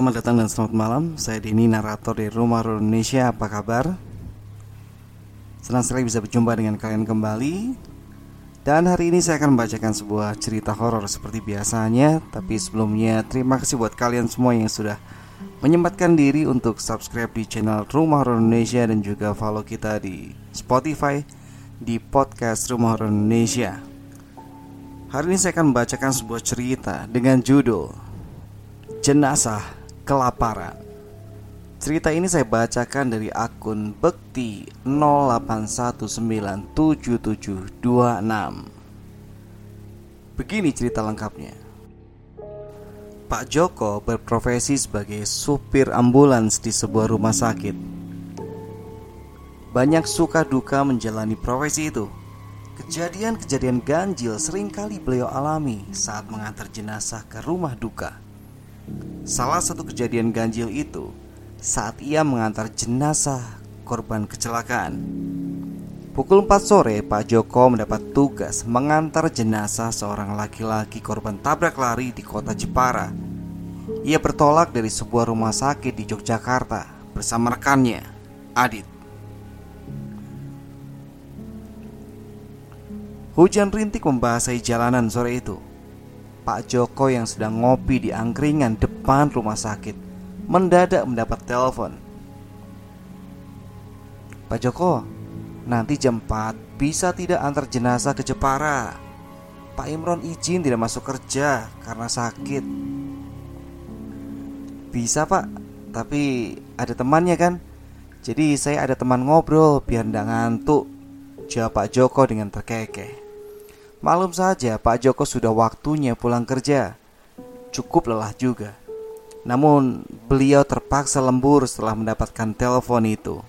Selamat datang dan selamat malam. Saya Dini, narator dari Rumah Horor Indonesia. Apa kabar? Senang sekali bisa berjumpa dengan kalian kembali. Dan hari ini saya akan membacakan sebuah cerita horor seperti biasanya. Tapi sebelumnya terima kasih buat kalian semua yang sudah Menyempatkan diri untuk subscribe di channel Rumah Horor Indonesia Dan juga follow kita di Spotify Di podcast Rumah Horor Indonesia. Hari ini saya akan membacakan sebuah cerita dengan judul Jenazah kelaparan. Cerita ini saya bacakan dari akun Bekti 08197726. Begini cerita lengkapnya. Pak Joko berprofesi sebagai supir ambulans di sebuah rumah sakit. Banyak suka duka menjalani profesi itu. Kejadian-kejadian ganjil sering kali beliau alami saat mengantar jenazah ke rumah duka. Salah satu kejadian ganjil itu saat ia mengantar jenazah korban kecelakaan. Pukul 4 sore, Pak Joko mendapat tugas mengantar jenazah seorang laki-laki korban tabrak lari di kota Jepara. Ia bertolak dari sebuah rumah sakit di Yogyakarta bersama rekannya, Adit. Hujan rintik membasahi jalanan sore itu. Pak Joko yang sedang ngopi di angkringan depan rumah sakit mendadak mendapat telepon. Pak Joko, nanti jam 4 bisa tidak antar jenazah ke Jepara. Pak Imron izin tidak masuk kerja karena sakit. Bisa pak, tapi ada temannya kan? Jadi saya ada teman ngobrol biar tidak ngantuk. Jawab Pak Joko dengan terkekeh. Malum saja Pak Joko sudah waktunya pulang kerja. Cukup lelah juga. Namun beliau terpaksa lembur setelah mendapatkan telepon itu.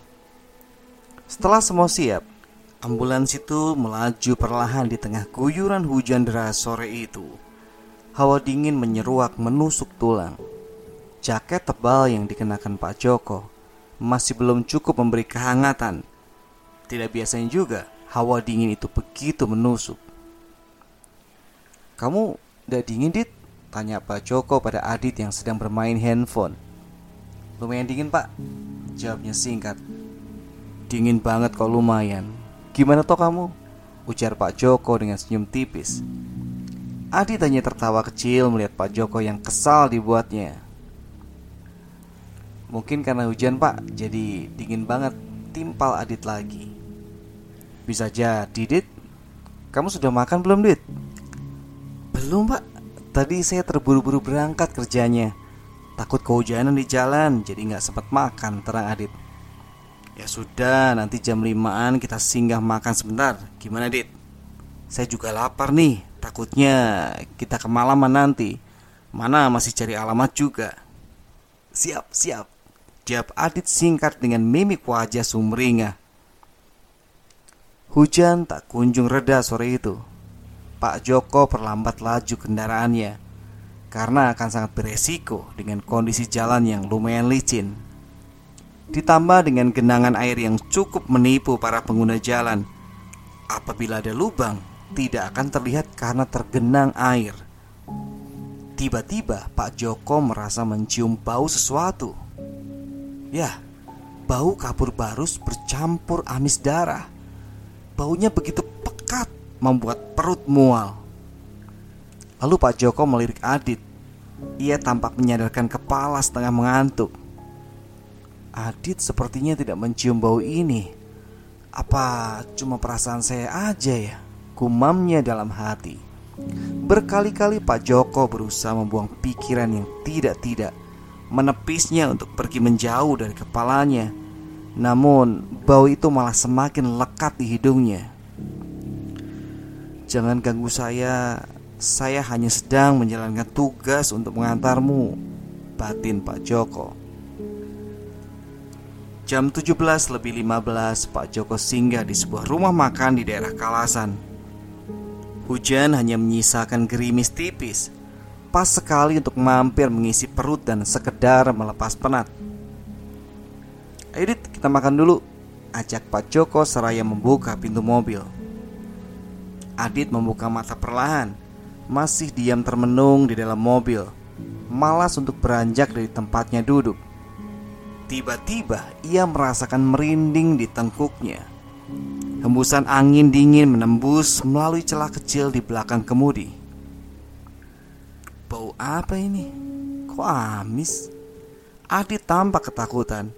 Setelah semua siap Ambulans itu melaju perlahan di tengah guyuran hujan deras sore itu. Hawa dingin menyeruak menusuk tulang. Jaket tebal yang dikenakan Pak Joko Masih belum cukup memberi kehangatan. Tidak biasanya juga hawa dingin itu begitu menusuk kamu udah dingin dit? Tanya Pak Joko pada Adit yang sedang bermain handphone. Lumayan dingin pak. Jawabnya singkat. Dingin banget kok lumayan. Gimana toh kamu? Ujar Pak Joko dengan senyum tipis. Adit hanya tertawa kecil melihat Pak Joko yang kesal dibuatnya. Mungkin karena hujan pak Jadi dingin banget. Timpal Adit lagi. Bisa jadi Dit. Kamu sudah makan belum Dit? Belum pak Tadi saya terburu-buru berangkat kerjanya. Takut kehujanan di jalan Jadi nggak sempat makan terang Adit. Ya sudah nanti jam 5an kita singgah makan sebentar. Gimana Adit? Saya juga lapar nih. Takutnya kita kemalaman nanti. Mana masih cari alamat juga. Siap, siap. Jawab Adit singkat dengan mimik wajah sumringah. Hujan tak kunjung reda sore itu Pak Joko perlambat laju kendaraannya karena akan sangat beresiko dengan kondisi jalan yang lumayan licin. Ditambah dengan genangan air yang cukup menipu para pengguna jalan. Apabila ada lubang, tidak akan terlihat karena tergenang air. Tiba-tiba Pak Joko merasa mencium bau sesuatu. Ya, bau kapur barus bercampur amis darah. Baunya begitu membuat perut mual. Lalu Pak Joko melirik Adit. Ia tampak menyadarkan kepala setengah mengantuk. Adit sepertinya tidak mencium bau ini. Apa cuma perasaan saya aja ya? Gumamnya dalam hati. Berkali-kali Pak Joko berusaha membuang pikiran yang tidak-tidak, menepisnya untuk pergi menjauh dari kepalanya. Namun, bau itu malah semakin lekat di hidungnya. Jangan ganggu saya, saya hanya sedang menjalankan tugas untuk mengantarmu, batin Pak Joko. Jam 17 lebih 15 Pak Joko singgah di sebuah rumah makan di daerah Kalasan. Hujan hanya menyisakan gerimis tipis. Pas sekali untuk mampir mengisi perut dan sekedar melepas penat. Ayo kita makan dulu Ajak Pak Joko seraya membuka pintu mobil Adit membuka mata perlahan Masih diam termenung di dalam mobil Malas untuk beranjak dari tempatnya duduk Tiba-tiba ia merasakan merinding di tengkuknya. Hembusan angin dingin menembus melalui celah kecil di belakang kemudi. Bau apa ini? Kok amis? Adit tampak ketakutan.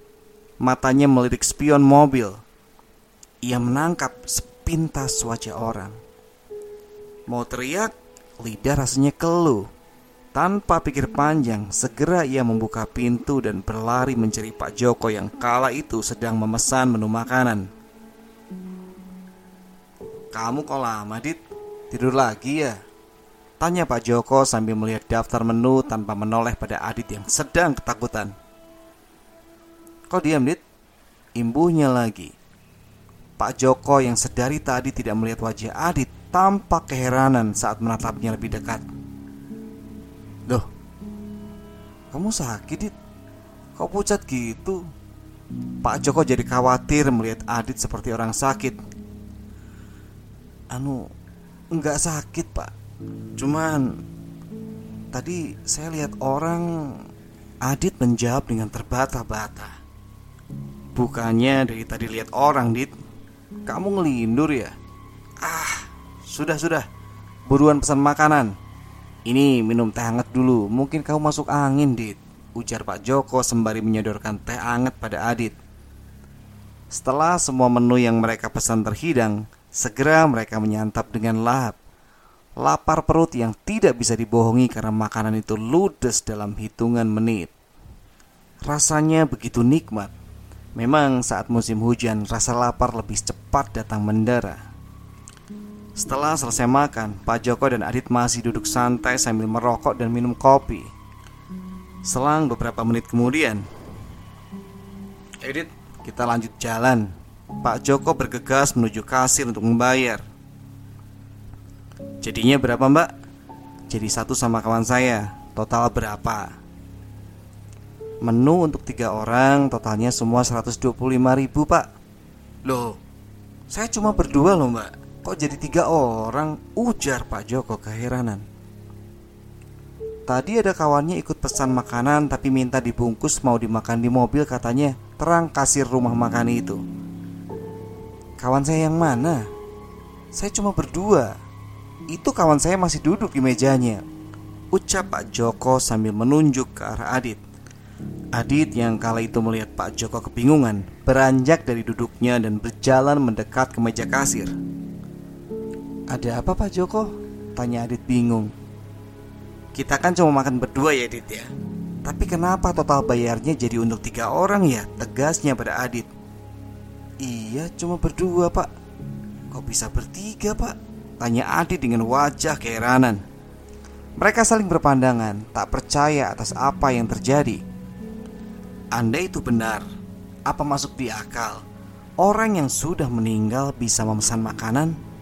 Matanya melirik spion mobil. Ia menangkap sepintas wajah orang. Mau teriak, lidah rasanya keluh. Tanpa pikir panjang, segera ia membuka pintu dan berlari mencari Pak Joko yang kala itu sedang memesan menu makanan. Kamu kok lama, Dit? Tidur lagi ya? Tanya Pak Joko sambil melihat daftar menu tanpa menoleh pada Adit yang sedang ketakutan. Kok diam, Dit? Imbuhnya lagi. Pak Joko yang sedari tadi tidak melihat wajah Adit tampak keheranan saat menatapnya lebih dekat. Loh, kamu sakit, Dit? Kok pucat gitu? Pak Joko jadi khawatir melihat Adit seperti orang sakit. Anu, enggak sakit, Pak. Cuman tadi saya lihat orang Adit menjawab dengan terbata-bata. Bukannya dari tadi lihat orang, Dit. Kamu ngelindur ya? Ah, sudah sudah. Buruan pesan makanan. Ini minum teh hangat dulu. Mungkin kamu masuk angin, Dit. Ujar Pak Joko sembari menyodorkan teh hangat pada Adit. Setelah semua menu yang mereka pesan terhidang Segera mereka menyantap dengan lahap. Lapar perut yang tidak bisa dibohongi karena makanan itu ludes dalam hitungan menit. Rasanya begitu nikmat. Memang saat musim hujan rasa lapar lebih cepat datang mendarah setelah selesai makan, Pak Joko dan Adit masih duduk santai sambil merokok dan minum kopi. Selang beberapa menit kemudian, Edit, kita lanjut jalan. Pak Joko bergegas menuju kasir untuk membayar. Jadinya berapa mbak? Jadi satu sama kawan saya Total berapa? Menu untuk tiga orang Totalnya semua 125 ribu pak Loh Saya cuma berdua loh mbak Kok jadi tiga orang? Ujar Pak Joko keheranan. Tadi ada kawannya ikut pesan makanan tapi minta dibungkus mau dimakan di mobil katanya terang kasir rumah makan itu. Kawan saya yang mana? Saya cuma berdua. Itu kawan saya masih duduk di mejanya. Ucap Pak Joko sambil menunjuk ke arah Adit. Adit yang kala itu melihat Pak Joko kebingungan Beranjak dari duduknya dan berjalan mendekat ke meja kasir ada apa Pak Joko? Tanya Adit bingung. Kita kan cuma makan berdua ya Adit ya. Tapi kenapa total bayarnya jadi untuk tiga orang ya? Tegasnya pada Adit. Iya cuma berdua pak. Kok bisa bertiga pak? Tanya Adit dengan wajah keheranan. Mereka saling berpandangan Tak percaya atas apa yang terjadi. Anda itu benar Apa masuk di akal? Orang yang sudah meninggal bisa memesan makanan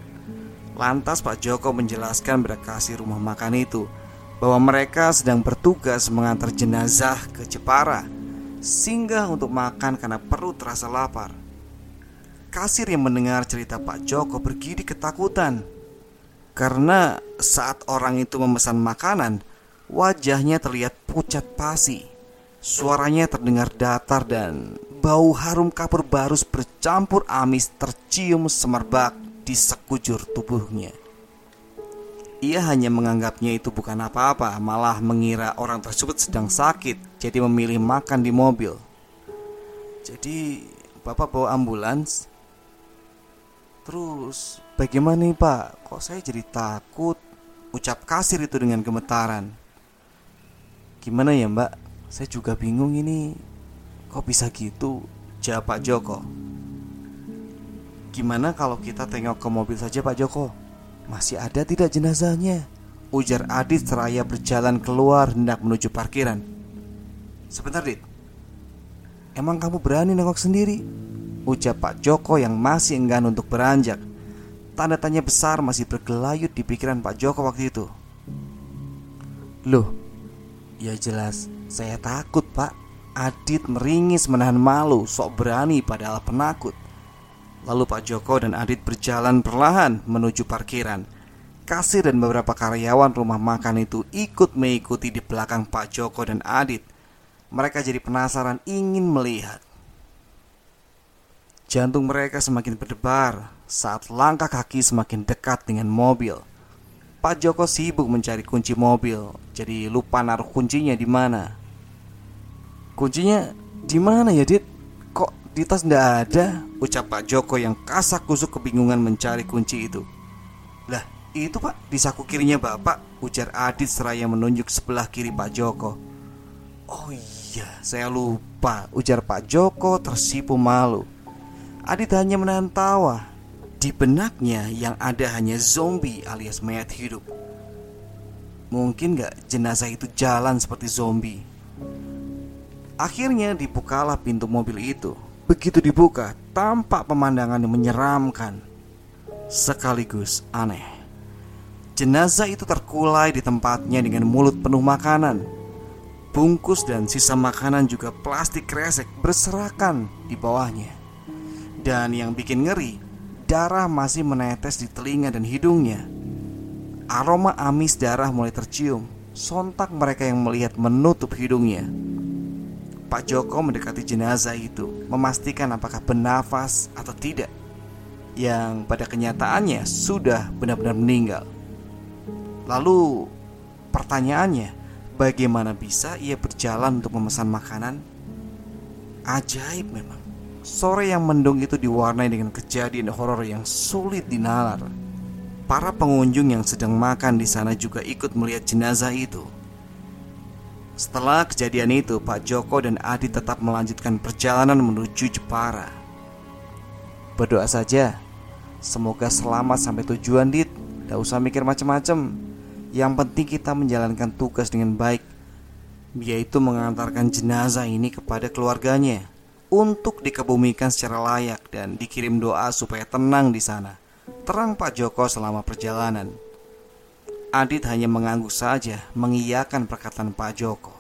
Lantas Pak Joko menjelaskan pada kasir rumah makan itu bahwa mereka sedang bertugas mengantar jenazah ke Jepara singgah untuk makan karena perut terasa lapar. Kasir yang mendengar cerita Pak Joko bergidi ketakutan karena saat orang itu memesan makanan, wajahnya terlihat pucat pasi. Suaranya terdengar datar dan bau harum kapur barus bercampur amis tercium semerbak di sekujur tubuhnya. Ia hanya menganggapnya itu bukan apa-apa, malah mengira orang tersebut sedang sakit, jadi memilih makan di mobil. Jadi Bapak bawa ambulans Terus bagaimana nih Pak? Kok saya jadi takut Ucap kasir itu dengan gemetaran Gimana ya Mbak? Saya juga bingung ini Kok bisa gitu? Jawab Pak Joko Gimana kalau kita tengok ke mobil saja Pak Joko? Masih ada tidak jenazahnya? Ujar Adit seraya berjalan keluar hendak menuju parkiran. Sebentar Dit. Emang kamu berani nengok sendiri? Ucap Pak Joko yang masih enggan untuk beranjak. Tanda tanya besar masih bergelayut di pikiran Pak Joko waktu itu. Loh, ya jelas. Saya takut pak. Adit meringis menahan malu Sok berani padahal penakut Lalu Pak Joko dan Adit berjalan perlahan menuju parkiran Kasir dan beberapa karyawan rumah makan itu ikut mengikuti di belakang Pak Joko dan Adit Mereka jadi penasaran ingin melihat Jantung mereka semakin berdebar saat langkah kaki semakin dekat dengan mobil. Pak Joko sibuk mencari kunci mobil, jadi lupa naruh kuncinya di mana. Kuncinya di mana ya, Dit? Di tas ndak ada? Ucap Pak Joko yang kasak kusuk kebingungan mencari kunci itu. Lah, itu Pak, di saku kirinya Bapak, ujar Adit seraya menunjuk sebelah kiri Pak Joko. Oh iya, saya lupa, ujar Pak Joko tersipu malu. Adit hanya menahan tawa. Di benaknya yang ada hanya zombie alias mayat hidup. Mungkin gak jenazah itu jalan seperti zombie? Akhirnya dibukalah pintu mobil itu. Begitu dibuka, tampak pemandangan yang menyeramkan sekaligus aneh. Jenazah itu terkulai di tempatnya dengan mulut penuh makanan. Bungkus dan sisa makanan juga plastik kresek berserakan di bawahnya. Dan yang bikin ngeri, darah masih menetes di telinga dan hidungnya. Aroma amis darah mulai tercium. Sontak mereka yang melihat menutup hidungnya. Pak Joko mendekati jenazah itu, memastikan apakah bernafas atau tidak. Yang pada kenyataannya sudah benar-benar meninggal. Lalu pertanyaannya, bagaimana bisa ia berjalan untuk memesan makanan? Ajaib memang. Sore yang mendung itu diwarnai dengan kejadian horor yang sulit dinalar. Para pengunjung yang sedang makan di sana juga ikut melihat jenazah itu. Setelah kejadian itu, Pak Joko dan Adi tetap melanjutkan perjalanan menuju Jepara. Berdoa saja, semoga selamat sampai tujuan, Dit. Tidak usah mikir macam-macam. Yang penting kita menjalankan tugas dengan baik, yaitu mengantarkan jenazah ini kepada keluarganya untuk dikebumikan secara layak dan dikirim doa supaya tenang di sana. Terang Pak Joko selama perjalanan. Adit hanya mengangguk saja mengiyakan perkataan Pak Joko.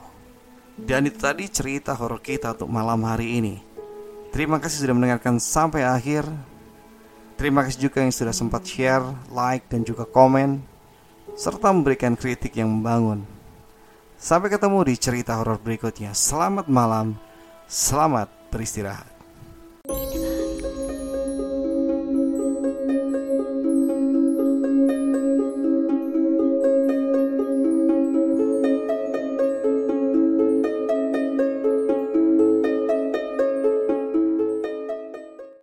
Dan itu tadi cerita horor kita untuk malam hari ini. Terima kasih sudah mendengarkan sampai akhir. Terima kasih juga yang sudah sempat share, like, dan juga komen serta memberikan kritik yang membangun. Sampai ketemu di cerita horor berikutnya. Selamat malam. Selamat beristirahat.